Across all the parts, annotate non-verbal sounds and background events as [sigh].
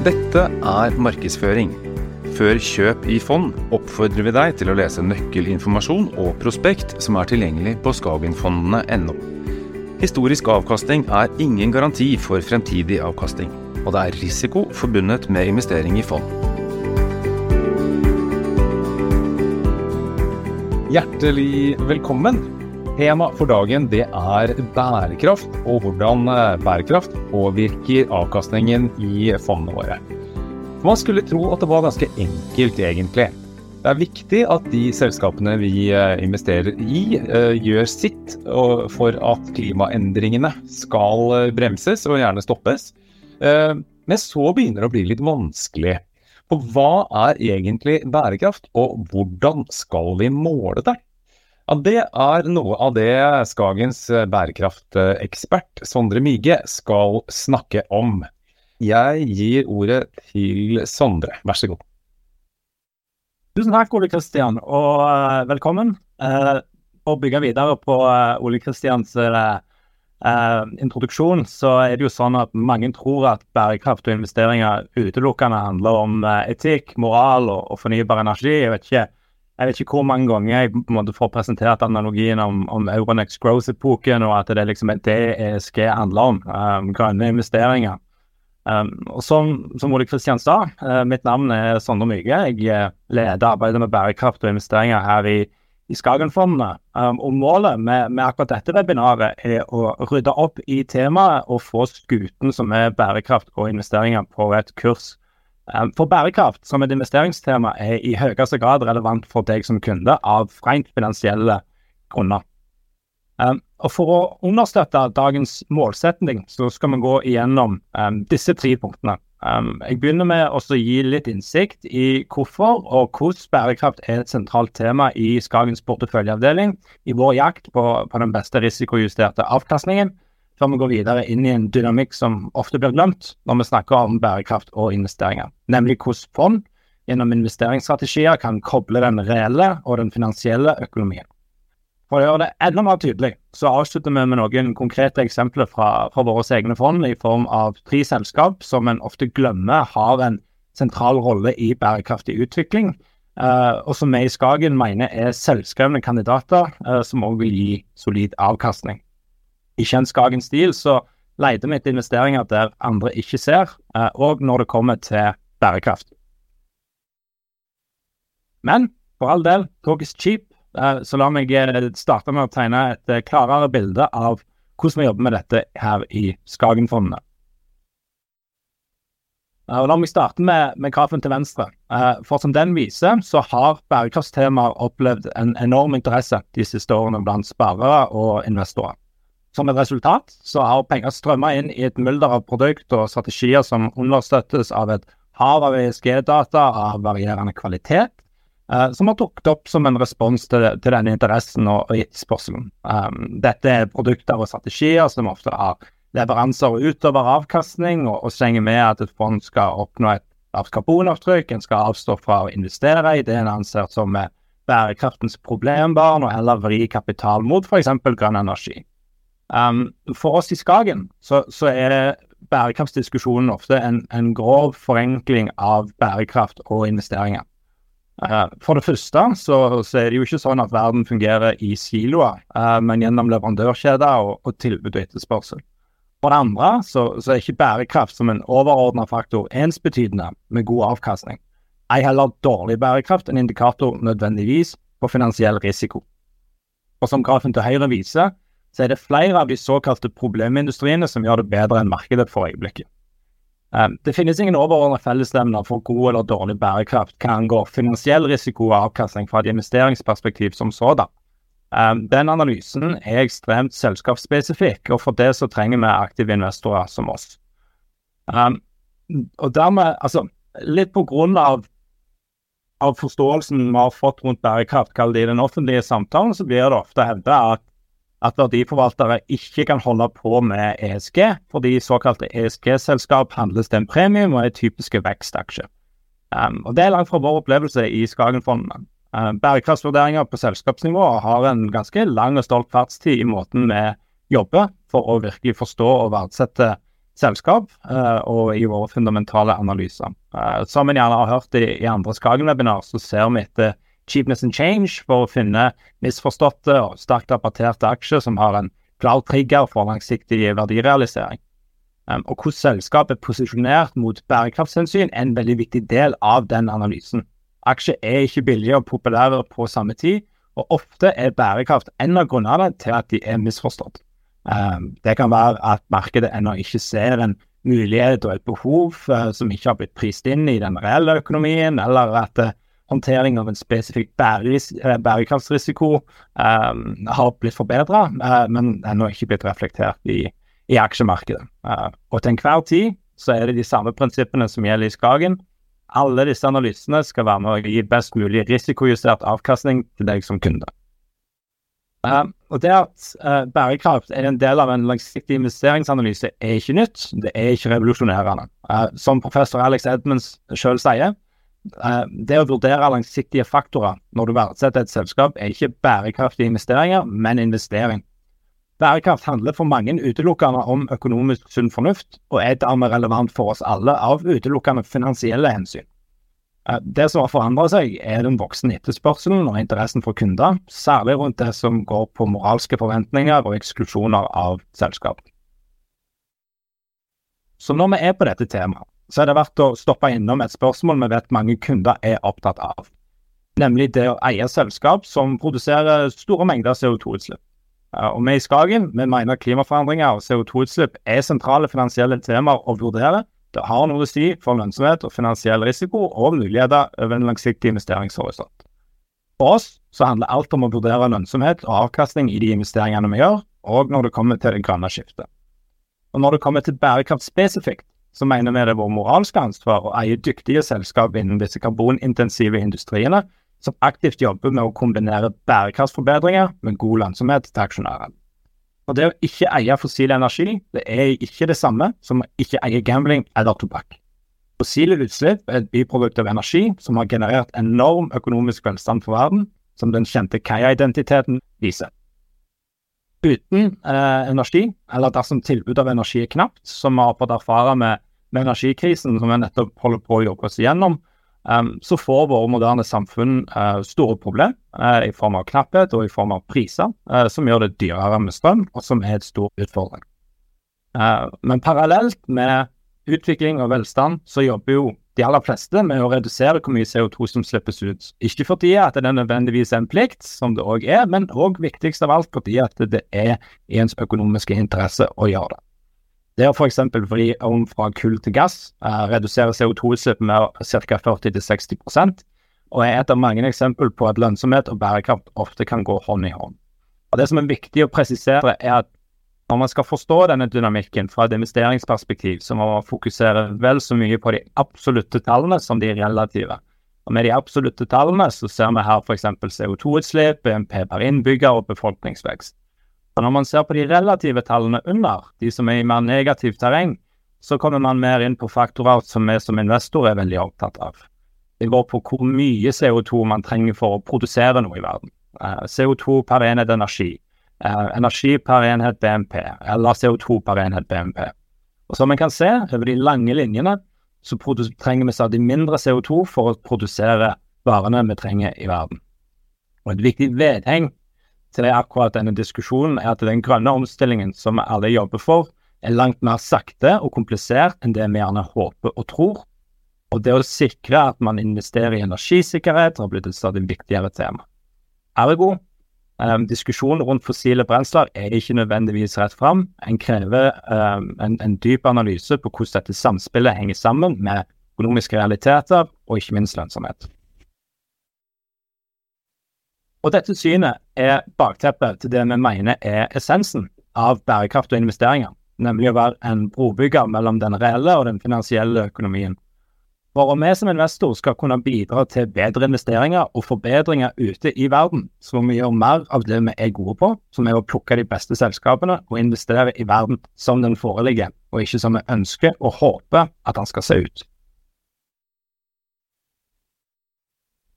Dette er markedsføring. Før kjøp i fond oppfordrer vi deg til å lese nøkkelinformasjon og prospekt som er tilgjengelig på skagenfondene.no. Historisk avkastning er ingen garanti for fremtidig avkastning, og det er risiko forbundet med investering i fond. Hjertelig velkommen. Tema for dagen det er bærekraft, og hvordan eh, bærekraft påvirker avkastningen i fondene våre. Man skulle tro at det var ganske enkelt, egentlig. Det er viktig at de selskapene vi eh, investerer i, eh, gjør sitt for at klimaendringene skal bremses og gjerne stoppes. Men så begynner det å bli litt vanskelig. For hva er egentlig bærekraft, og hvordan skal vi måle det? Ja, Det er noe av det Skagens bærekraftekspert Sondre Mige skal snakke om. Jeg gir ordet til Sondre, vær så god. Tusen takk, Ole Kristian, og uh, velkommen. For å bygge videre på Ole Kristians introduksjon, så er det jo sånn at mange tror at bærekraft og investeringer utelukkende handler om etikk, moral og fornybar energi. Jeg vet ikke jeg vet ikke hvor mange ganger jeg på en måte får presentert analogien om, om Euronex Growth-epoken, og at det liksom er det ESG handler om. Um, grønne investeringer. Um, og som, som Ole Kristian sa, uh, mitt navn er Sondre Myge. Jeg uh, leder arbeidet med bærekraft og investeringer her i, i Skagenfondene. Um, og målet med, med, akkurat dette webinaret er å rydde opp i temaet og få skuten som er bærekraft og investeringer på et kurs for bærekraft som et investeringstema er i høyeste grad relevant for deg som kunde av rent finansielle grunner. Um, og For å understøtte dagens målsetning, så skal vi gå igjennom um, disse tre punktene. Um, jeg begynner med å gi litt innsikt i hvorfor og hvordan bærekraft er et sentralt tema i Skagens porteføljeavdeling i vår jakt på, på den beste risikojusterte avkastningen før vi går videre inn i en dynamikk som ofte blir glemt når vi snakker om bærekraft og investeringer, nemlig hvordan fond gjennom investeringsstrategier kan koble den reelle og den finansielle økonomien. For å gjøre det enda mer tydelig, så avslutter vi med noen konkrete eksempler fra, fra våre egne fond i form av tre selskap som en ofte glemmer har en sentral rolle i bærekraftig utvikling, eh, og som vi i Skagen mener er selvskrevne kandidater eh, som også vil gi solid avkastning i en Skagen-stil, så leter vi etter investeringer der andre ikke ser, eh, når det kommer til bærekraft. Men for all del, talk is cheap, eh, så la meg eh, starte med å tegne et klarere bilde av hvordan vi jobber med dette her i Skagen-fondene. La meg starte med, med grafen til venstre. For som den viser, så har bærekraftstemaer opplevd en enorm interesse de siste årene blant sparere og investorer. Som et resultat så har penger strømmet inn i et mylder av produkter og strategier som understøttes av et hav av ESG-data av varierende kvalitet, eh, som har dukket opp som en respons til, til denne interessen og, og etterspørselen. Um, dette er produkter og strategier som ofte har leveranser utover avkastning, og, og slenger med at et fond skal oppnå et lavt karbonavtrykk, en skal avstå fra å investere i det en anser som bærekraftens problembarn, og heller vri kapital mot f.eks. grønn energi. Um, for oss i Skagen så, så er bærekraftsdiskusjonen ofte en, en, grov forenkling av bærekraft og investeringer. Uh, for det første så, så, er det jo ikke sånn at verden fungerer i siloer, uh, men gjennom leverandørkjeder og, og, tilbud og etterspørsel. For det andre så, så er ikke bærekraft som en overordna faktor ensbetydende med god avkastning. Ei heller dårlig bærekraft en indikator nødvendigvis på finansiell risiko. Og som grafen til høyre viser, så er det flere av de såkalte problemindustriene som gjør det bedre enn markedet for øyeblikket. Um, det finnes ingen overordnede fellesnevner for god eller dårlig bærekraft hva angår finansiell risiko og avkastning fra et investeringsperspektiv som sådan. Um, den analysen er ekstremt selskapsspesifikk, og for det så trenger vi aktive investorer som oss. Um, og dermed, altså, litt på grunn av, av forståelsen vi har fått rundt bærekraft, kall det i den offentlige samtalen, så blir det ofte hevda at at verdiforvaltere ikke kan holde på med ESG, fordi såkalte ESG-selskap handles til en premium og er typiske vekstaksjer. Um, og Det er langt fra vår opplevelse i Skagenfondene. Um, bærekraftsvurderinger på selskapsnivå har en ganske lang og stolt fartstid i måten vi jobber for å virkelig forstå og verdsette selskap uh, og i våre fundamentale analyser. Uh, som en gjerne har hørt i, i andre Skagen-webinar, så ser vi etter cheapness and change for å finne misforståtte og sterkt rapporterte aksjer som har en klar trigger for langsiktig verdirealisering. Um, og hvordan selskapet er posisjonert mot bærekraftshensyn, er en veldig viktig del av den analysen. Aksjer er ikke billige og populære på samme tid, og ofte er bærekraft en av grunnene til at de er misforstått. Um, det kan være at markedet ennå ikke ser en mulighet og et behov uh, som ikke har blitt prist inn i den reelle økonomien, eller at uh, håndtering av en spesifikk eh, bærekraftsrisiko um, har blitt forbedra, uh, men ennå ikke blitt reflektert i, i aksjemarkedet. Uh, og til enhver tid så er det de samme prinsippene som gjelder i Skagen. Alle disse analysene skal være med å gi best mulig risikojustert avkastning til deg som kunde. Uh, og Det at uh, bærekraft er en del av en langsiktig investeringsanalyse, er ikke nytt. Det er ikke revolusjonerende. Uh, som professor Alex Edmunds sjøl sier, det å vurdere langsiktige faktorer når du verdsetter et selskap, er ikke bærekraftige investeringer, men investering. Bærekraft handler for mange utelukkende om økonomisk sunn fornuft, og er dermed relevant for oss alle av utelukkende finansielle hensyn. Eh, det som har forandra seg, er den voksende etterspørselen og interessen for kunder, særlig rundt det som går på moralske forventninger og eksklusjoner av selskap. Så når vi er på dette temaet, så er det verdt å stoppe innom et spørsmål vi vet mange kunder er opptatt av, nemlig det å eie selskap som produserer store mengder CO2-utslipp. Eh, og Vi i Skagen vi mener klimaforandringer og CO2-utslipp er sentrale finansielle temaer å vurdere, det har noe å si for lønnsomhet og finansiell risiko og muligheter over en langsiktig investeringshorisont. For oss så handler alt om å vurdere lønnsomhet og avkastning i de investeringene vi gjør, og når det kommer til det grønne skiftet. Og Når det kommer til bærekraft spesifikt, så mener vi det er vårt moralske ansvar å eie dyktige selskap innen disse karbonintensive industriene som aktivt jobber med å kombinere bærekraftsforbedringer med god lønnsomhet til aksjonæren. Og det å ikke eie fossil energi, det er ikke det samme som å ikke eie gambling eller tobakk. Fossile utslipp er et biprodukt av energi som har generert enorm økonomisk velstand for verden, som den kjente Kaya-identiteten viser. Uten eh, energi, eller dersom tilbudet av energi er knapt, som vi har fått erfare med, med energikrisen som vi nettopp holder på å jobbe oss igjennom, Um, så får våre moderne samfunn uh, store problemer uh, i form av knapphet og i form av priser, uh, som gjør det dyrere med strøm, og som er et stor utfordring. men parallelt med utvikling og velstand, så jobber jo de aller fleste med å redusere hvor mye CO2 som slippes ut. Ikke fordi at det er nødvendigvis en plikt, som det òg er, men òg viktigst av alt fordi at det er i ens økonomiske interesse å gjøre det. Det å f.eks. vri om fra kull til gass uh, reduserer CO2-utslipp med ca. 40-60% og er et av mange eksempler på at lønnsomhet og bærekraft ofte kan gå hånd i hånd. Og Det som er viktig å presisere, er at når man skal forstå denne dynamikken fra et investeringsperspektiv, så må man fokusere vel så mye på de absolutte tallene som de relative. Og Med de absolutte tallene så ser vi her f.eks. CO2-utslipp, BNP per innbygger og befolkningsvekst. Og når man ser på de relative tallene under, de som er i mer negativt terreng, så kommer man mer inn på faktorer som vi som investor er veldig opptatt av. Det går på hvor mye CO2 man trenger for å produsere noe i verden. Eh, CO2 per enhet energi, energi per enhet BNP, eller CO2 per enhet BNP. Og Som en kan se over de lange linjene, så trenger vi stadig mindre CO2 for å produsere varene vi trenger i verden. Og Et viktig vedheng til det akkurat denne diskusjonen, er at den grønne omstillingen som vi alle jobber for, er langt mer sakte og komplisert enn det vi gjerne håper og tror. Og det å sikre at man investerer i energisikkerhet har blitt et stadig viktigere tema. Ergo, um, diskusjonen rundt fossile brensler er ikke nødvendigvis rett fram. En krever um, en, en, dyp analyse på hvordan dette samspillet henger sammen med økonomiske realiteter og ikke minst lønnsomhet. Og dette synet er bakteppet til det vi mener er essensen av bærekraft og investeringer, nemlig å være en brobygger mellom den reelle og den finansielle økonomien. For om vi som investor skal kunne bidra til bedre investeringer og forbedringer ute i verden, så må vi gjøre mer av det vi er gode på, som er å plukke de beste selskapene og investere i verden som den foreligger, og ikke som vi ønsker og håper at den skal se ut.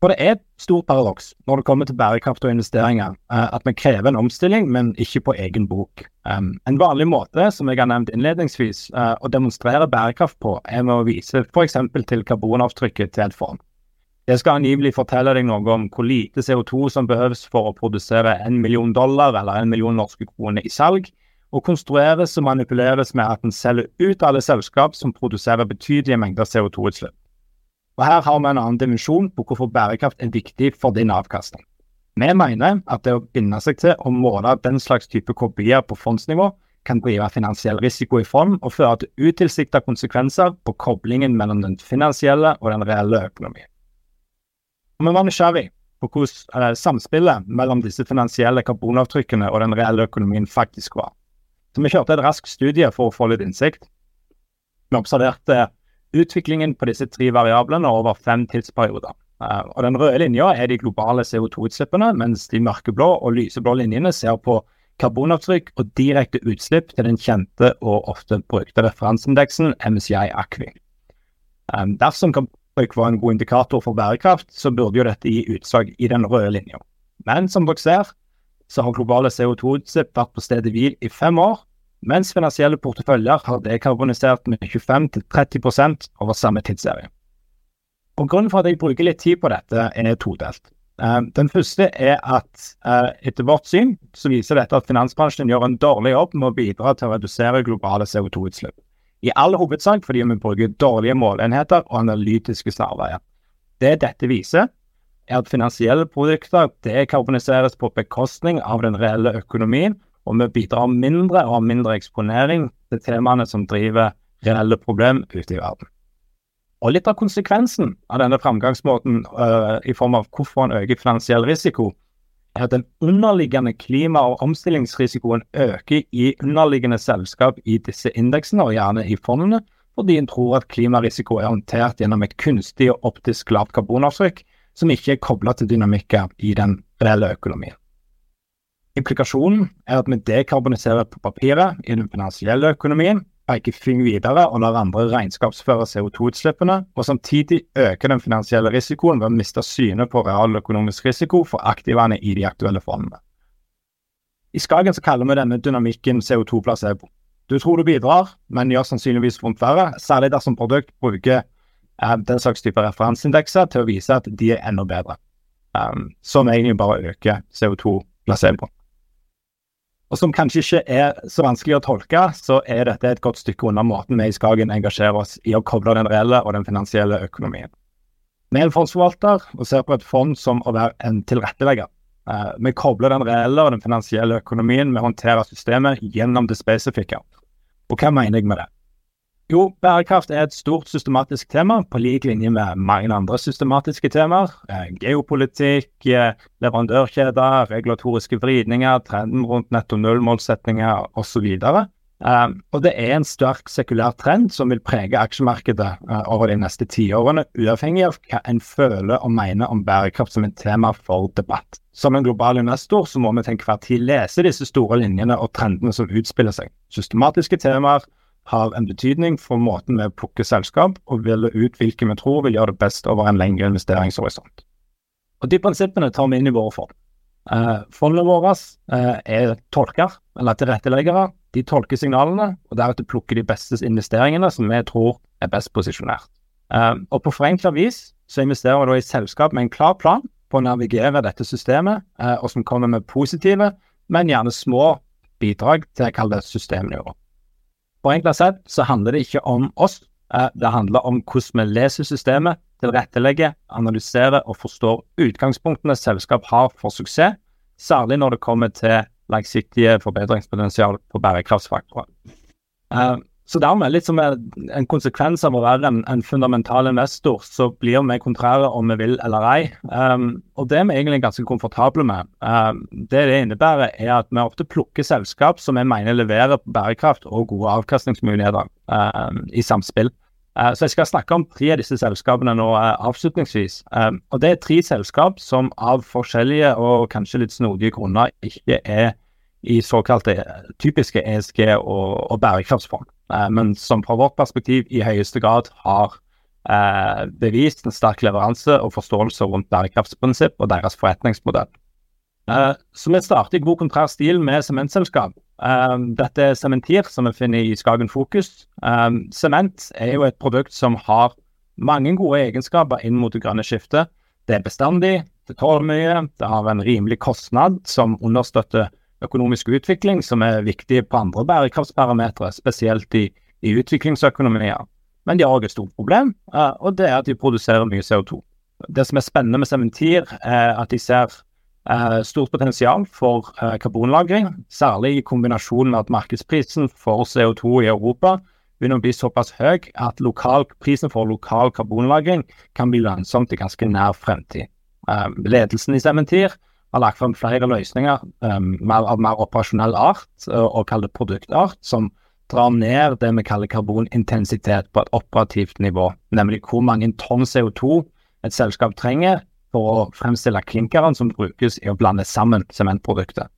For det er et stort paradoks når det kommer til bærekraft og investeringer, eh, at vi krever en omstilling, men ikke på egen bok. En vanlig måte, som jeg har nevnt innledningsvis, eh, å demonstrere bærekraft på, er med å vise f.eks. til karbonavtrykket til et fond. Det skal angivelig fortelle deg noe om hvor lite CO2 som behøves for å produsere en million dollar eller en million norske kroner i salg, og konstrueres og manipuleres med at en selger ut alle selskap som produserer betydelige mengder CO2-utslipp. Og Her har vi en annen dimensjon på hvorfor bærekraft er viktig for din avkastning. Vi mener at det å binde seg til å måle den slags type kopier på fondsnivå kan drive finansiell risiko i fond og føre til utilsikta konsekvenser på koblingen mellom den finansielle og den reelle økonomien. Og vi var nysgjerrig på hvordan eh, samspillet mellom disse finansielle karbonavtrykkene og den reelle økonomien faktisk var. Så vi kjørte et raskt studie for å få litt innsikt. Vi observerte utviklingen på disse tre variablene over fem tidsperioder. Uh, og Den røde linja er de globale CO2-utslippene, mens de mørkeblå og lyseblå linjene ser på karbonavtrykk og direkte utslipp til den kjente og ofte brukte referanseindeksen MCI Acqui. Um, dersom karbonavtrykk var en god indikator for bærekraft, så burde jo dette gi utslag i den røde linja. Men som dere ser, så har globale CO2-utslipp vært på stedet hvil i fem år, mens finansielle porteføljer har dekarbonisert med 25-30 over samme tidsserie. Og Grunnen for at jeg bruker litt tid på dette, er todelt. Eh, den første er at eh, etter vårt syn så viser dette at finansbransjen gjør en dårlig jobb med å bidra til å redusere globale CO2-utslipp. I all hovedsak fordi vi bruker dårlige måleenheter og analytiske snarveier. Det dette viser, er at finansielle produkter dekarboniseres på bekostning av den reelle økonomien og vi bidrar mindre og har mindre eksponering til temaene som driver reelle problem ute i verden. Og Litt av konsekvensen av denne framgangsmåten uh, i form av hvorfor en øker finansiell risiko, er at den underliggende klima- og omstillingsrisikoen øker i underliggende selskap i disse indeksene, og gjerne i fondene, fordi en tror at klimarisiko er håndtert gjennom et kunstig og optisk lavt karbonavtrykk som ikke er kobla til dynamikker i den reelle økonomien. Implikasjonen er at vi dekarboniserer på papiret i den finansielle økonomien, peker fingeren videre og lar andre regnskapsføre CO2-utslippene, og samtidig øker den finansielle risikoen ved å miste synet på realøkonomisk risiko for aktivene i de aktuelle fondene. I Skagen så kaller vi denne dynamikken CO2-placebo. Du tror du bidrar, men gjør sannsynligvis vondt verre, særlig dersom produkt bruker eh, den slags type referanseindekser til å vise at de er enda bedre, um, som egentlig bare øker CO2-placeboen. Og som kanskje ikke er så vanskelig å tolke, så er dette et godt stykke unna måten vi i Skagen engasjerer oss i å koble den reelle og den finansielle økonomien. Vi er en fondsforvalter og ser på et fond som å være en tilrettelegger. Uh, vi kobler den reelle og den finansielle økonomien med å håndtere systemet gjennom det spesifikke. Og hva mener jeg med det? Jo, bærekraft er et stort systematisk tema, på lik linje med mange andre systematiske temaer. Eh, geopolitikk, eh, leverandørkjeder, regulatoriske vridninger, trenden rundt netto null-målsettinger osv. Eh, og det er en sterk sekulær trend som vil prege aksjemarkedet over de neste tiårene, uavhengig av hva en føler og mener om bærekraft som et tema for debatt. Som en global investor så må vi til enhver tid lese disse store linjene og trendene som utspiller seg. Systematiske temaer har en betydning for måten vi plukker selskap, og velger ut hvilke vi tror vil gjøre det best over en lengre investeringshorisont. Og De prinsippene tar vi inn i våre fond. Eh, fondene våre eh, er tolker, eller tilretteleggere. De tolker signalene, og deretter plukker de beste investeringene som vi tror er best posisjonert. Eh, og På forenkla vis så investerer vi da i selskap med en klar plan på å navigere dette systemet, eh, og som kommer med positive, men gjerne små bidrag til jeg kaller det systemnivå. Forenkla sett så handler det ikke om oss, eh, det handler om hvordan vi leser systemet, tilrettelegger, analyserer og forstår utgangspunktene selskap har for suksess, særlig når det kommer til langsiktige forbedringspotensial på bærekraftsfaktorer. Så dermed, litt som en konsekvens av å være en, en fundamental investor, så blir vi kontrære om vi vil eller ei. Um, og det er vi egentlig ganske komfortable med. Um, det det innebærer, er at vi ofte plukker selskap som vi mener leverer bærekraft og gode avkastningsmuligheter um, i samspill. Uh, så jeg skal snakke om tre av disse selskapene nå uh, avslutningsvis. Um, og det er tre selskap som av forskjellige og kanskje litt snodige grunner ikke er i såkalte typiske ESG- og, og bærekraftsfond. Eh, men som fra vårt perspektiv i høyeste grad har eh, bevist en sterk leveranse og forståelse rundt bærekraftsprinsipp og deres forretningsmodell. Eh, så vi starter i god kontrær stil med sementselskap. Dette er Sementir, som vi finner i Skagen Fokus. Sement er jo et produkt som har mange gode egenskaper inn mot det grønne skiftet. Det er bestandig, det tåler mye, det har en rimelig kostnad som understøtter økonomisk utvikling, som er viktig på andre bærekraftsparametere, spesielt i, i utviklingsøkonomier. Men de har også et stort problem, uh, og det er at de produserer mye CO2. Det som er spennende med Sementir, er at de ser uh, stort potensial for uh, karbonlagring, særlig i kombinasjon med at markedsprisen for CO2 i Europa begynner å bli såpass høy at lokal, prisen for lokal karbonlagring kan bli lønnsomt i ganske nær fremtid. ledelsen i Sementir har lagt fram flere løsninger um, mer, av mer operasjonell art, uh, og kaller det produktart, som drar ned det vi kaller karbonintensitet på et operativt nivå, nemlig hvor mange tonn CO2 et selskap trenger for å fremstille klinkeren som brukes i å blande sammen sementproduktet.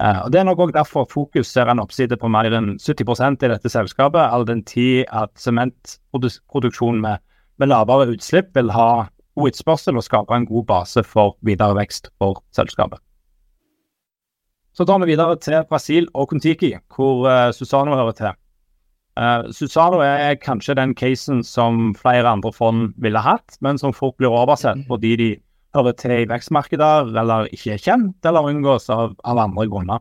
Uh, og Det er nok også derfor Fokus ser en oppside på mer enn 70 i dette selskapet, all den tid at sementproduksjon med, med lavere utslipp vil ha god utspørsel og skape en god base for videre vekst for selskapet. Så tar vi videre til Brasil og Contiki, hvor uh, Susano hører til. Uh, Susano er kanskje den casen som flere andre fond ville hatt, men som fort blir oversett fordi de hører til i vekstmarkeder eller ikke er kjent, eller unngås av, av andre grunner.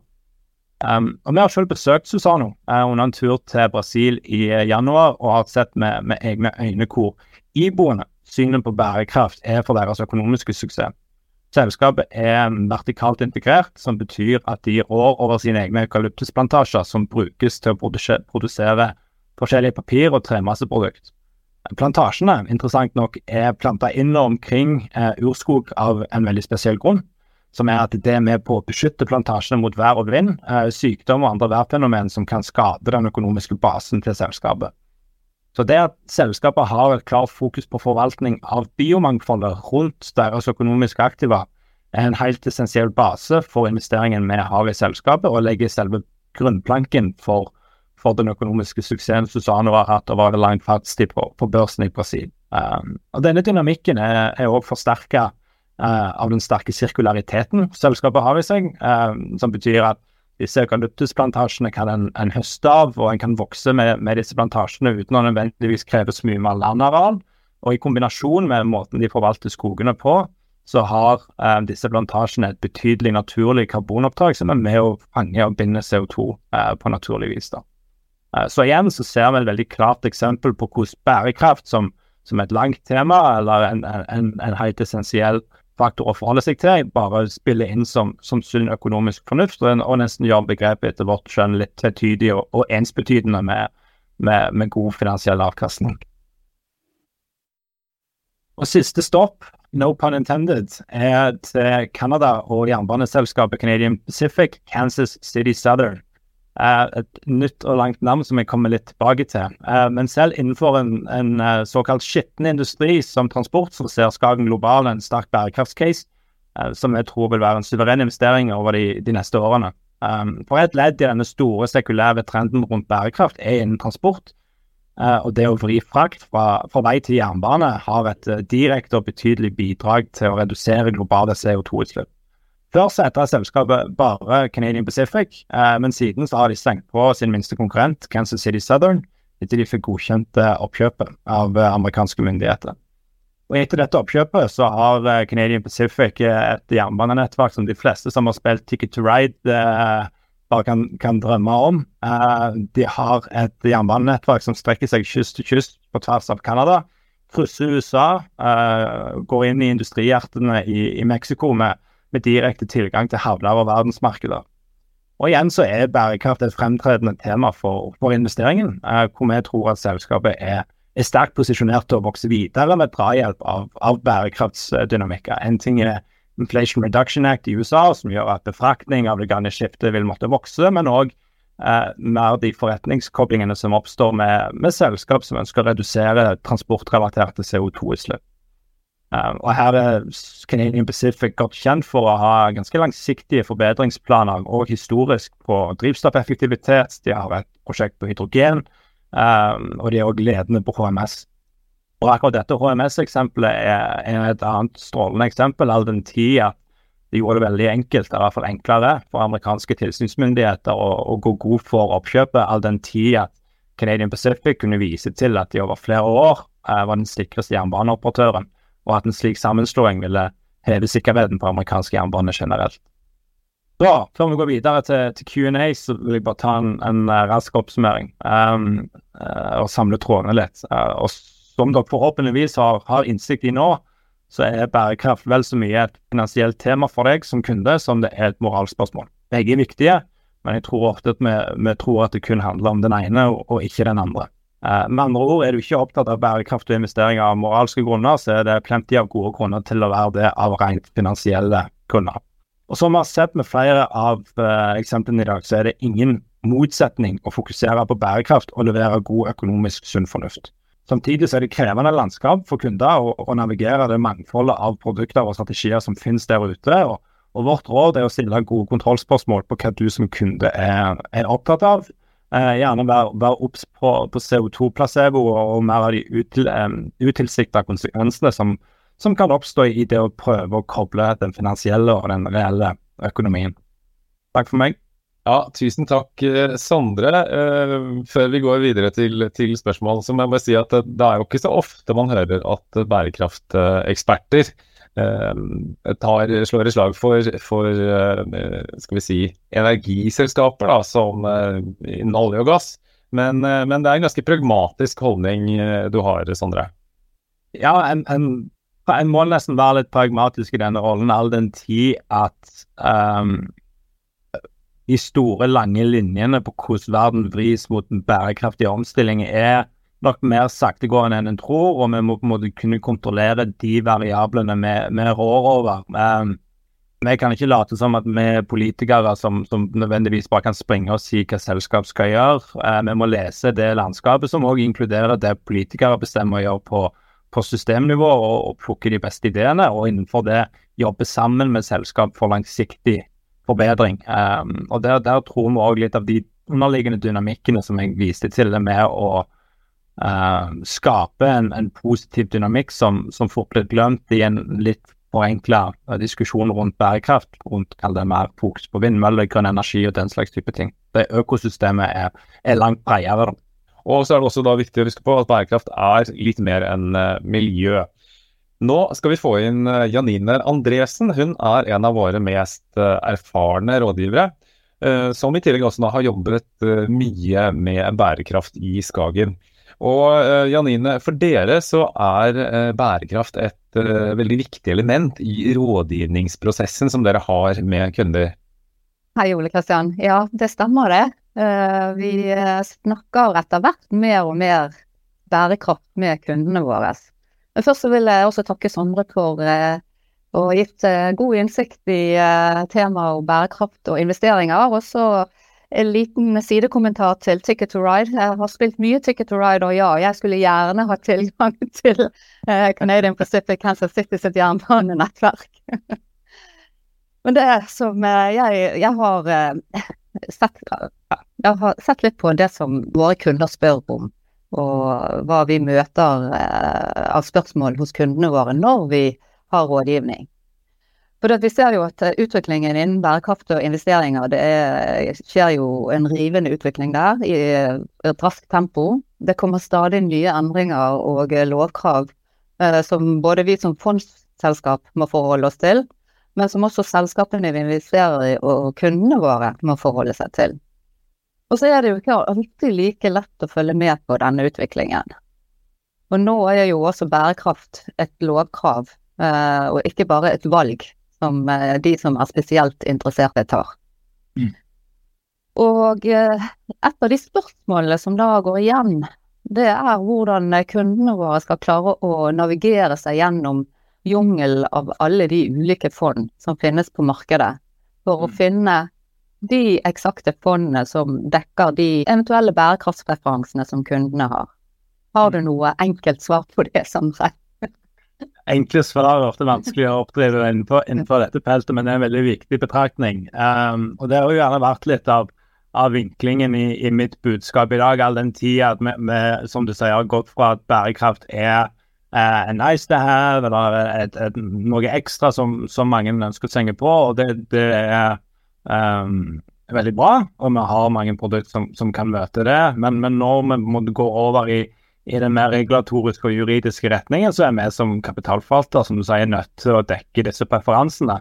Um, og Vi har selv besøkt Susano uh, under en tur til Brasil i januar og har sett med, med egne øyne hvor iboende synet på bærekraft er for deres økonomiske suksess. Selskapet er vertikalt integrert, som betyr at de rår over sine egne eukalyptusplantasjer som brukes til å produsere forskjellige papir- og tremasseprodukt. Plantasjene, interessant nok, er planta inn og omkring eh, urskog av en veldig spesiell grunn, som er at det er med på å beskytte plantasjene mot vær og vind, eh, sykdom og andre værfenomen som kan skade den økonomiske basen til selskapet. Så det at selskapet har et klart fokus på forvaltning av biomangfoldet rundt deres økonomiske aktiva, er en helt essensiell base for investeringen vi har i selskapet, og legger selve grunnplanken for, for den økonomiske suksessen Susano har hatt over lang fartstid på, på børsen i Brasil. Um, og Denne dynamikken er også forsterka uh, av den sterke sirkulariteten selskapet har i seg, um, som betyr at disse eukalyptusplantasjene kan en, en, høste av, og en kan vokse med, med, disse plantasjene uten å nødvendigvis kreve så mye mer landareal. Og i kombinasjon med måten de forvalter skogene på, så har eh, disse plantasjene et betydelig naturlig karbonopptak som er med å fange og binde CO2 eh, på naturlig vis. da. Eh, så igjen så ser vi et veldig klart eksempel på hvordan bærekraft som, som et langt tema, eller en, en, en helt essensiell faktor å forholde seg til. Bare spille inn som, som sunn økonomisk fornuft, og, nesten gjøre begrepet etter vårt skjønn litt tetydig og, og ensbetydende med, med, med, god finansiell avkastning. Og siste stopp, no pun intended, er til Canada og jernbaneselskapet Canadian Pacific, Kansas City Southern et nytt og langt navn som jeg kommer litt tilbake til. Eh, men selv innenfor en, en eh, såkalt skitten industri som transport, så ser Skagen Global en sterk bærekraftscase eh, som jeg tror vil være en suveren investering over de, de neste årene. For et ledd i denne store sekulære trenden rundt bærekraft er innen transport. Og det å vri frakt fra, fra vei til jernbane har et direkte og betydelig bidrag til å redusere globale CO2-utslipp. Før så heter selskapet bare Canadian Pacific, eh, men siden så har de stengt på sin minste konkurrent, Kansas City Southern, etter de fikk godkjent eh, oppkjøpet av eh, amerikanske myndigheter. Og Etter dette oppkjøpet så har eh, Canadian Pacific eh, et jernbanenettverk som de fleste som har spilt Ticket to Ride, eh, bare kan, kan, drømme om. de har et jernbanenettverk som strekker seg kyst til kyst på tvers av Canada. Krysser USA, går inn i industrihjertene i, i Mexico med med direkte tilgang til havner og verdensmarkeder. Og igjen så er bærekraft et fremtredende tema for, for investeringen, eh, hvor vi tror at selskapet er, er, sterkt posisjonert til å vokse videre med drahjelp av, av bærekraftsdynamikker. En ting er Inflation Reduction Act i USA, som gjør at befraktning av det grønne skiftet vil måtte vokse, men òg eh, mer de forretningskoblingene som oppstår med, med selskap som ønsker å redusere transportrelaterte CO2-utslipp. Um, og Her er Canadian Pacific godt kjent for å ha ganske langsiktige forbedringsplaner, og historisk på drivstoffeffektivitet. De har et prosjekt på hydrogen, um, og de er også ledende på HMS. Og akkurat dette HMS-eksempelet er, er, et annet strålende eksempel, all den tid at de gjorde det veldig enkelt, i hvert fall enklere, for amerikanske tilsynsmyndigheter å, å gå god for oppkjøpet, all den tid at Canadian Pacific kunne vise til at de over flere år eh, var den sikreste jernbaneoperatøren, og at en slik sammenslåing ville heve sikkerheten på amerikansk jernbane generelt. Bra. før vi går videre til, til Q&A, så vil jeg bare ta en, en eh, rask oppsummering um, uh, og samle trådene litt. Uh, og som dere forhåpentligvis har, har innsikt i nå, så er bærekraft vel så mye et finansielt tema for deg som kunde som det er et moralspørsmål. Begge er viktige, men jeg tror ofte at vi, vi tror at det kun handler om den ene og, og ikke den andre. Eh, med andre ord, er du ikke opptatt av bærekraft og investeringer av moralske grunner, så er det plenty av gode grunner til å være det av rent finansielle grunner. Og Som vi har sett med flere av uh, eksemplene i dag, så er det ingen motsetning å fokusere på bærekraft og levere god økonomisk sunn fornuft. Samtidig så er det krevende landskap for kunder å, å navigere det mangfoldet av produkter og strategier som finnes der ute. Og, og Vårt råd er å stille gode kontrollspørsmål på hva du som kunde er, er opptatt av. Eh, gjerne være, obs på, på CO2-placebo og, og, mer av de util, um, utilsikta konsekvensene som, som, kan oppstå i det å prøve å koble den finansielle og den reelle økonomien. Takk for meg. Ja, tusen takk, eh, Sondre. Uh, før vi går videre til, til, spørsmål, så må jeg bare si at det, det, er jo ikke så ofte man hører at bærekrafteksperter uh, tar, slår et slag for, for uh, skal vi si, energiselskaper da, som innen olje og gass. Men, men, det er en ganske pragmatisk holdning du har, Sondre. Ja, en, en, en må nesten være litt pragmatisk i denne rollen, all den tid at um, de store, lange linjene på hvordan verden vris mot en bærekraftig omstilling, er nok mer saktegående enn en tror, og vi må på en måte kunne kontrollere de variablene vi, rår over. Um, vi kan ikke late som at vi er politikere som, som, nødvendigvis bare kan springe og si hva selskap skal gjøre. Uh, vi må lese det landskapet, som òg inkluderer det politikere bestemmer å gjøre på, på systemnivå, og, og plukke de beste ideene, og innenfor det jobbe sammen med selskap for langsiktig forbedring. Um, og der, der, tror vi òg litt av de underliggende dynamikkene som jeg viste til, det med å uh, skape en, en, positiv dynamikk som, som fort blir glemt i en litt forenkla uh, diskusjon rundt bærekraft, rundt kall det mer fokus på vindmøller, grønn energi og den slags type ting. Det økosystemet er, er langt bredere. Og så er det også da viktig å huske på at bærekraft er litt mer enn uh, miljø. Nå skal vi få inn eh, Janine Andresen. Hun er en av våre mest eh, erfarne rådgivere. Eh, som i tillegg også har jobbet mye med bærekraft i Skagen. Og Janine, for dere så er bærekraft et veldig viktig element i rådgivningsprosessen som dere har med kunder. Hei Ole Kristian. Ja, det stemmer det. Vi snakker etter hvert mer og mer bærekraft med kundene våre. Men først så vil jeg også takke Sondre for eh, å ha gitt eh, god innsikt i eh, temaet bærekraft og investeringer. Og så en liten sidekommentar til Ticket to Ride. Jeg har spilt mye Ticket to Ride, og ja, jeg skulle gjerne ha tilgang [laughs] til eh, Canadian Pacific Kansas City sitt jernbanenettverk. [laughs] Men det som eh, jeg, jeg har eh, sett Jeg har sett litt på det som våre kunder spør om og hva vi møter eh, av spørsmål hos kundene våre når vi har rådgivning. For Vi ser jo at utviklingen innen bærekraft og investeringer, det er, skjer jo en rivende utvikling der i et raskt tempo. Det kommer stadig nye endringer og lovkrav eh, som både vi som fondsselskap må forholde oss til, men som også selskapene vi investerer i og kundene våre må forholde seg til. Og så er det jo ikke alltid like lett å følge med på denne utviklingen. Og nå er jo også bærekraft et lovkrav, eh, og ikke bare et valg som eh, de som er spesielt interesserte tar. Mm. Og eh, et av de spørsmålene som da går igjen, det er hvordan kundene våre skal klare å navigere seg gjennom jungelen av alle de ulike fond som finnes på markedet, for å mm. finne de eksakte fondene som dekker de eventuelle bærekraftspreferansene som kundene har. Har du noe enkelt svar på det, Sondre? Enkle svar er ofte vanskelig å oppdrive innenfor, innenfor, dette feltet, men det er en veldig viktig betraktning. Um, og det har jo gjerne vært litt av, av vinklingen i, i, mitt budskap i dag, all den tid at vi, vi, som du sier, har gått fra at bærekraft er uh, nice to have, eller et, et, noe ekstra som, som, mange ønsker å senge på. og Det, det er um, veldig bra, og vi har mange produkter som, som kan møte det. Men, men når vi må gå over i, i den mer regulatoriske og juridiske retningen, så er vi som kapitalforvalter som du sier, nødt til å dekke disse preferansene.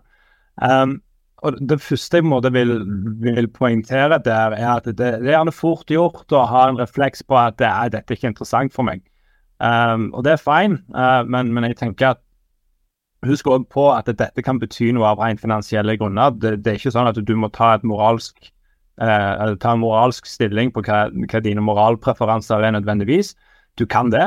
Um, og Det første jeg måte vil, vil, poengtere der, er at det, det, er gjerne fort gjort å ha en refleks på at det er, dette er ikke interessant for meg. Um, og det er fine, uh, men, men, jeg tenker at husk også på at dette kan bety noe av rent finansielle grunner. Det, det, er ikke sånn at du må ta, moralsk, uh, ta en moralsk stilling på hva, hva, dine moralpreferanser er nødvendigvis. Du kan det,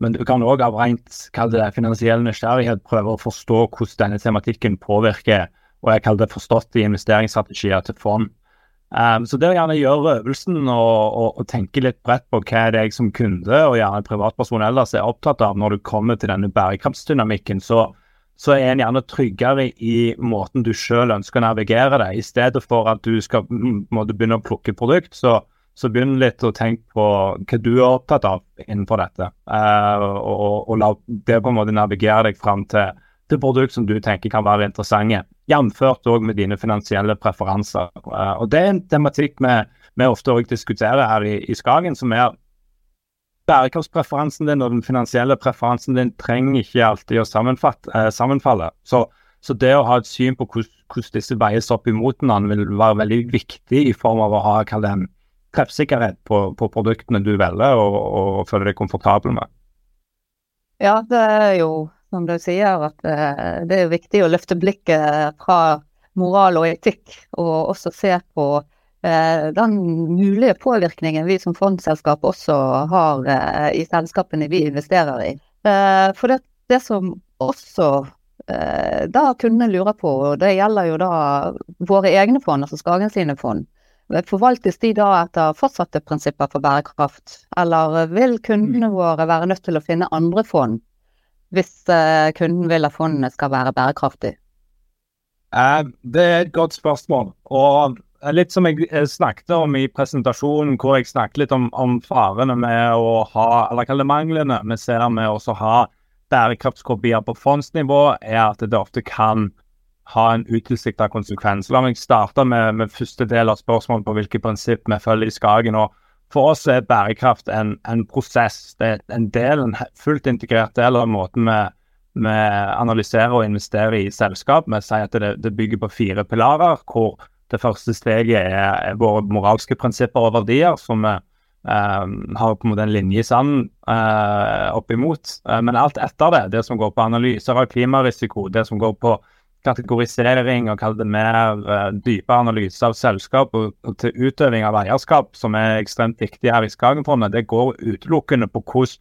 men du kan òg av rent det, finansiell nysgjerrighet prøve å forstå hvordan denne tematikken påvirker og jeg kaller det forstått i investeringsstrategier til fond. Um, så det å gjerne gjøre øvelsen og, og, og, tenke litt bredt på hva er det jeg som kunde og gjerne privatperson ellers er opptatt av når du kommer til denne bærekraftsdynamikken, så, så er en gjerne tryggere i måten du selv ønsker å navigere det. I stedet for at du skal måtte begynne å plukke produkt, så, så begynn litt å tenke på hva du er opptatt av innenfor dette. Uh, og, og, la det på en måte navigere deg fram til til produkt som du tenker kan være interessante, Jamført òg med dine finansielle preferanser. Uh, og Det er en tematikk vi, vi ofte diskuterer her i, i Skagen, som er bærekraftspreferansen din og den finansielle preferansen din trenger ikke alltid å uh, sammenfalle. Så, så, det å ha et syn på hvordan disse veies opp imot hverandre, vil være veldig viktig i form av å ha en treffsikkerhet på, på, produktene du velger og, og, føler deg komfortabel med. Ja, det er jo som du sier, at eh, det er viktig å løfte blikket fra moral og etikk, og også se på eh, den mulige påvirkningen vi som fondsselskap også har eh, i selskapene vi investerer i. For det, det som også da kundene lurer på, og det gjelder jo da våre egne fond, altså Skagen sine fond. Forvaltes de da etter fortsatte prinsipper for bærekraft, eller vil kundene våre være nødt til å finne andre fond hvis uh, kunden vil at fondene skal være bærekraftig? Uh, det er et godt spørsmål. Og litt som jeg snakket om i presentasjonen, hvor jeg snakket litt om, om farene med å ha, eller kalle det manglene vi ser med å ha bærekraftskopier på fondsnivå, er at det ofte kan ha en utilsikta konsekvens. La meg starte med, med, første del av spørsmålet på hvilke prinsipp vi følger i Skagen. og for oss er bærekraft en, en, prosess. Det er en del, en fullt integrert del av måten vi, vi analyserer og investerer i selskap. Vi sier at det, det, bygger på fire pilarer, hvor det første steget er, er våre moralske prinsipper og verdier, som vi um, har på en måte en linje i sanden uh, oppimot. Uh, men alt etter det, det som går på analyser av klimarisiko, det som går på kategorisering og kall det mer uh, dype analyse av selskap og, til utøving av eierskap, som er ekstremt viktig her i Skagenfondet, det går utelukkende på hvordan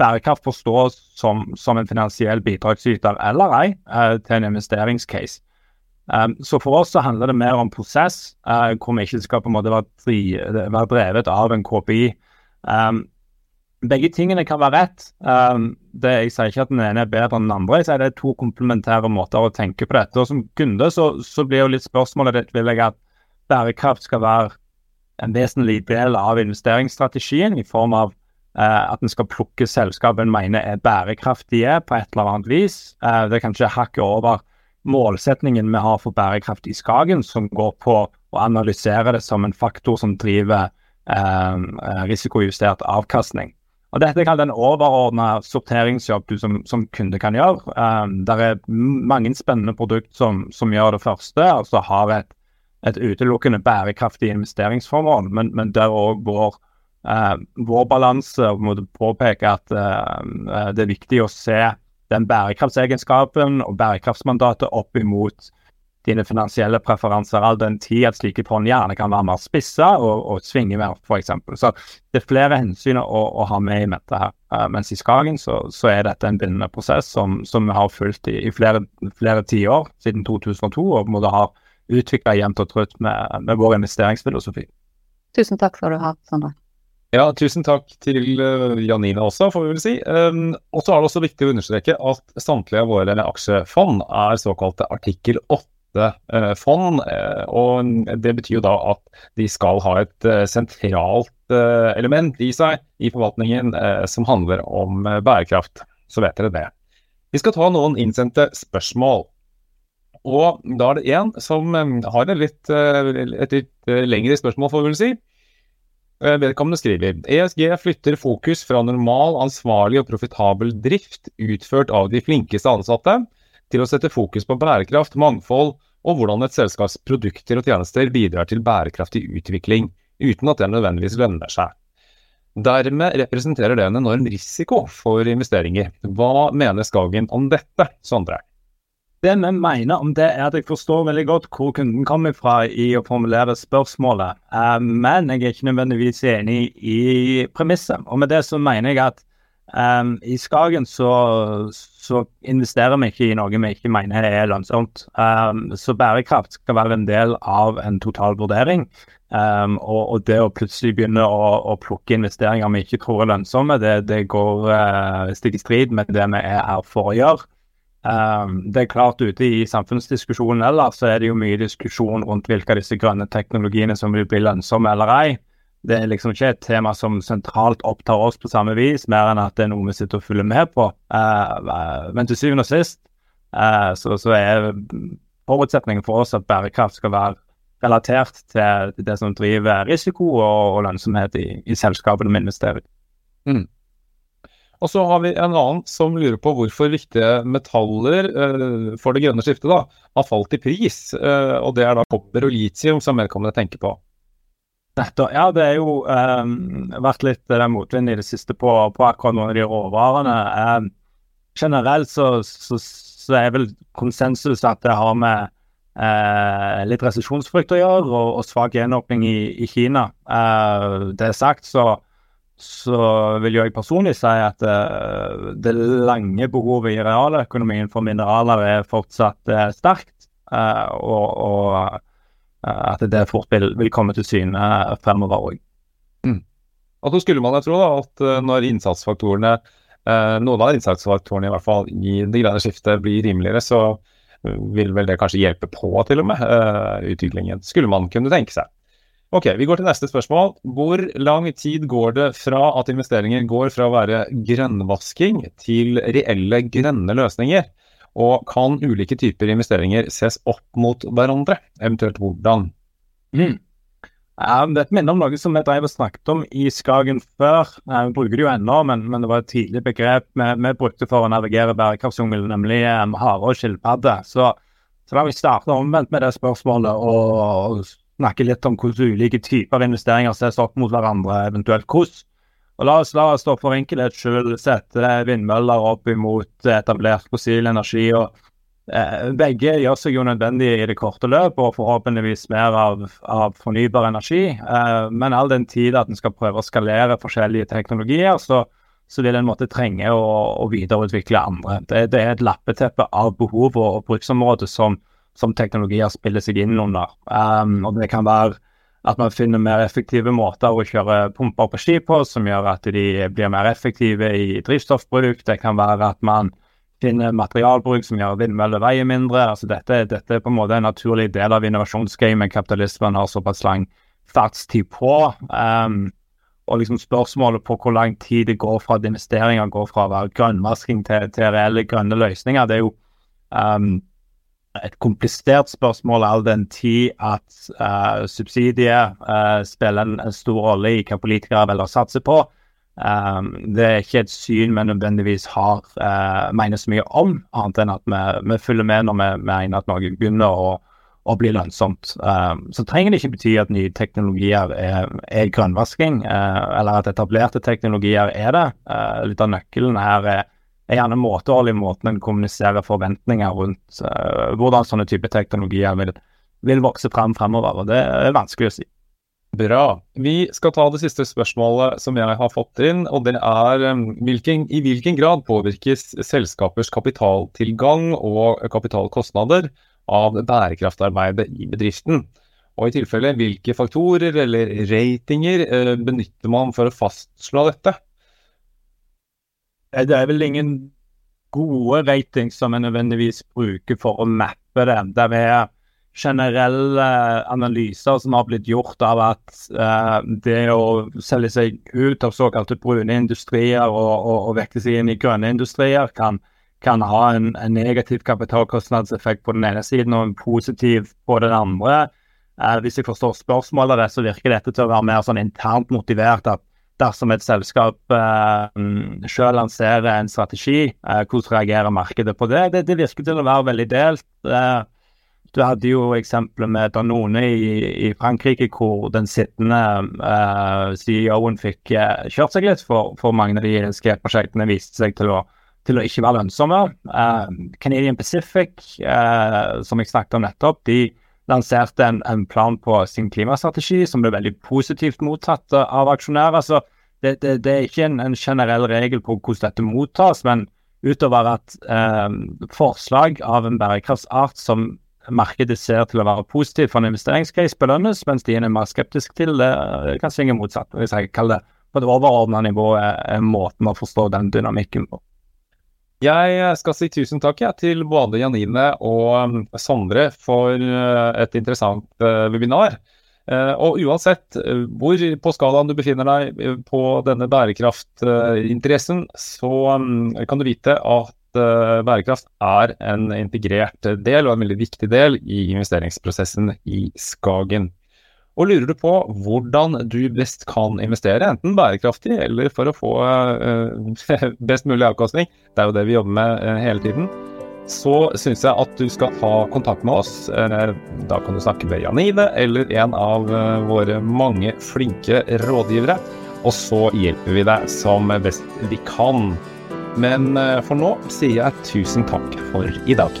bærekraft forstås som, som en finansiell bidragsyter eller ei uh, til en investeringscase. Um, så for oss så handler det mer om prosess, uh, hvor vi ikke skal på en måte være drevet av en KPI. Um, begge tingene kan være rett. Um, det, jeg sier ikke at den ene er bedre enn den andre, jeg sier det er to komplementære måter å tenke på dette. Og Som kunde så, så blir jo litt spørsmålet ditt vil jeg at bærekraft skal være en vesentlig del av investeringsstrategien, i form av uh, at en skal plukke selskap en mener er bærekraftige på et eller annet vis. Uh, det er kanskje hakket over målsetningen vi har for bærekraft i Skagen, som går på å analysere det som en faktor som driver uh, risikojustert avkastning. Og Dette er den overordna sorteringsjobb du som, som, kunde kan gjøre. Um, det er mange spennende produkter som, som, gjør det første, altså har et, et utelukkende bærekraftig investeringsformål, men, men der òg vår, uh, vår balanse må påpeke at uh, det er viktig å se den bærekraftsegenskapen og bærekraftsmandatet opp imot dine finansielle preferanser, all den tid at slike fond gjerne kan være mer spissa og, og svinge mer, f.eks. Så det er flere hensyn å, å, ha med i dette her. Uh, mens i Skagen så, så, er dette en bindende prosess som, som vi har fulgt i, i flere, flere tiår, siden 2002, og måtte ha utvikla jevnt og trutt med, med vår investeringsfilosofi. Tusen takk skal du ha, Sondre. Ja, tusen takk til Janine Janina også, får vi vel si. Um, og så er det også viktig å understreke at samtlige av våre aksjefond er såkalte artikkel 8 Eh, fond. Eh, og Det betyr jo da at de skal ha et eh, sentralt element i seg i forvaltningen som handler om bærekraft. så vet dere det. Vi skal ta noen innsendte spørsmål. Og da er det en som har et litt, et litt lengre spørsmål, får vi vel si. Vedkommende skriver ESG flytter fokus fra normal, ansvarlig og profitabel drift utført av de flinkeste ansatte, til å sette fokus på bærekraft, mangfold og hvordan et selskaps produkter og tjenester bidrar til bærekraftig utvikling, uten at det nødvendigvis lønner seg. Dermed representerer det en enorm risiko for investeringer. Hva mener Skagen om dette, Sondre? Det vi mener om det, er at jeg forstår veldig godt hvor kunden kommer fra i å formulere spørsmålet, eh, men jeg er ikke nødvendigvis enig i premisset. Og med det så mener jeg at um, i Skagen så, så, investerer vi ikke i noe vi ikke mener er lønnsomt. Um, så bærekraft skal være en del av en total vurdering. Um, og, og, det å plutselig begynne å, å, plukke investeringer vi ikke tror er lønnsomme, det, det går uh, stikk i strid med det vi er her for å gjøre. Det er klart Ute i samfunnsdiskusjonen ellers så er det jo mye diskusjon rundt hvilke av disse grønne teknologiene som vil bli lønnsomme eller ei. Det er liksom ikke et tema som sentralt opptar oss på samme vis, mer enn at det er noe vi sitter og følger med på. Uh, men til syvende og sist uh, så, så er forutsetningen for oss at bærekraft skal være relatert til det som driver risiko og, og lønnsomhet i, i selskapene vi investerer i. Mm. Og så har vi en annen som lurer på hvorfor viktige metaller uh, for det grønne skiftet da, har falt i pris. Uh, og det er da kopper og litium som vedkommende tenker på. Ja, det har jo um, vært litt uh, motvind i det siste på, på, akkurat noen av de råvarene. Um, generelt så, så, så, er vel konsensus at det har med eh, litt resesjonsfrykt å gjøre, og, og svak gjenåpning i, i Kina. Eh, det sagt, så, så vil jeg personlig si at eh, det lange behovet i realøkonomien for mineraler er fortsatt eh, sterkt, eh, og, og eh, at det fort vil, vil, komme til syne fremover òg. Mm. Og så skulle man jo tro da, at når innsatsfaktorene noen av innsatsfaktorene i hvert fall i det grønne skiftet blir rimeligere, så vil vel det kanskje hjelpe på, til og med, utviklingen. Skulle man kunne tenke seg. Ok, vi går til neste spørsmål. Hvor lang tid går det fra at investeringer går fra å være grønnvasking til reelle grønne løsninger? Og kan ulike typer investeringer ses opp mot hverandre? Eventuelt hvordan? Mm. Ja, Dette minner om noe som vi drev og snakket om i Skagen før. Vi bruker det jo ennå, men, men, det var et tidlig begrep vi, vi brukte for å navigere bærekraftsjungelen, nemlig um, hare og skilpadde. Så, så vil vi starte omvendt med det spørsmålet og, og snakke litt om hvordan ulike typer investeringer ses opp mot hverandre, eventuelt hvordan. Og La oss la oss da for enkelhets skyld sette vindmøller opp imot etablert fossil energi. og Eh, begge gjør seg jo nødvendig i det korte løp, og forhåpentligvis mer av, av fornybar energi. Eh, men all den tid at en skal prøve å skalere forskjellige teknologier, så, så vil en måtte trenge å, å videreutvikle andre. Det, det, er et lappeteppe av behov og, og bruksområder som, som, teknologier spiller seg inn under. Um, og det kan være at man finner mer effektive måter å kjøre pumper på ski på, som gjør at de blir mer effektive i drivstoffbruk. Det kan være at man finner materialbruk som gjør vindmøller veier mindre. altså dette, dette, er på en måte en naturlig del av innovasjonsgamet kapitalismen har såpass lang fartstid på. Um, og liksom spørsmålet på hvor lang tid det går fra at investeringer går fra å være grønnvasking til, til reelle grønne løsninger, det er jo um, et komplisert spørsmål all den tid at uh, subsidier uh, spiller en, stor rolle i hva politikere velger å satse på. Um, det er ikke et syn vi nødvendigvis har uh, mener så mye om, annet enn at vi, vi følger med når vi mener at noe begynner å, å bli lønnsomt. Um, så trenger det ikke bety at nye teknologier er, er grønnvasking, uh, eller at etablerte teknologier er det. Litt av nøkkelen her er, er gjerne måtehold i måten en kommuniserer forventninger rundt hvordan sånne typer teknologier vil, vil vokse frem fremover. og Det er vanskelig å si. Bra. Vi skal ta det siste spørsmålet som jeg har fått inn. og det er um, hvilken, I hvilken grad påvirkes selskapers kapitaltilgang og kapitalkostnader av bærekraftarbeidet i bedriften? Og i tilfelle hvilke faktorer eller ratinger eh, benytter man for å fastslå dette? Det er vel ingen gode ratings som en nødvendigvis bruker for å mappe det. Det er generelle analyser som har blitt gjort av at uh, det å selge seg ut av såkalte brune industrier og, og, og vekte seg inn i grønne industrier kan, kan ha en, en, negativ kapitalkostnadseffekt på den ene siden og en positiv på den andre. Uh, hvis jeg forstår spørsmålet så virker dette til å være mer sånn internt motivert. at dersom et selskap eh, selv lanserer en strategi, eh, hvordan reagerer markedet på det? Det, det virker til å være veldig delt. Eh, du hadde jo eksempelet med Danone i, i Frankrike, hvor den sittende eh, CEO-en fikk kjørt seg litt, for, for mange av de SK-prosjektene viste seg til å, til å, ikke være lønnsomme. Canadian Pacific, som jeg snakket om nettopp, de lanserte en, en, plan på sin klimastrategi som ble veldig positivt mottatt av aksjonærer. Så det, det, det er ikke en, en, generell regel på hvordan dette mottas, men utover at eh, forslag av en bærekraftsart som markedet ser til å være positiv for en investeringscase, belønnes, mens de er mer skeptiske til det, kan svinge motsatt. Hvis jeg kaller det på et overordna nivå, er måten å forstå den dynamikken på. Jeg skal si tusen takk ja, til både Janine og um, Sondre for uh, et interessant webinar. Og uansett hvor på skalaen du befinner deg på denne bærekraftinteressen, så um, kan du vite at bærekraft er en integrert del og en veldig viktig del i investeringsprosessen i Skagen. Og lurer du på hvordan du best kan investere, enten bærekraftig eller for å få uh, [laughs] best mulig avkastning, det er jo det vi jobber med uh, hele tiden, så syns jeg at du skal ta kontakt med oss. Uh, da kan du snakke med Janine eller en av våre mange flinke rådgivere. Og så hjelper vi deg som best vi kan. Men for nå sier jeg tusen takk for i dag.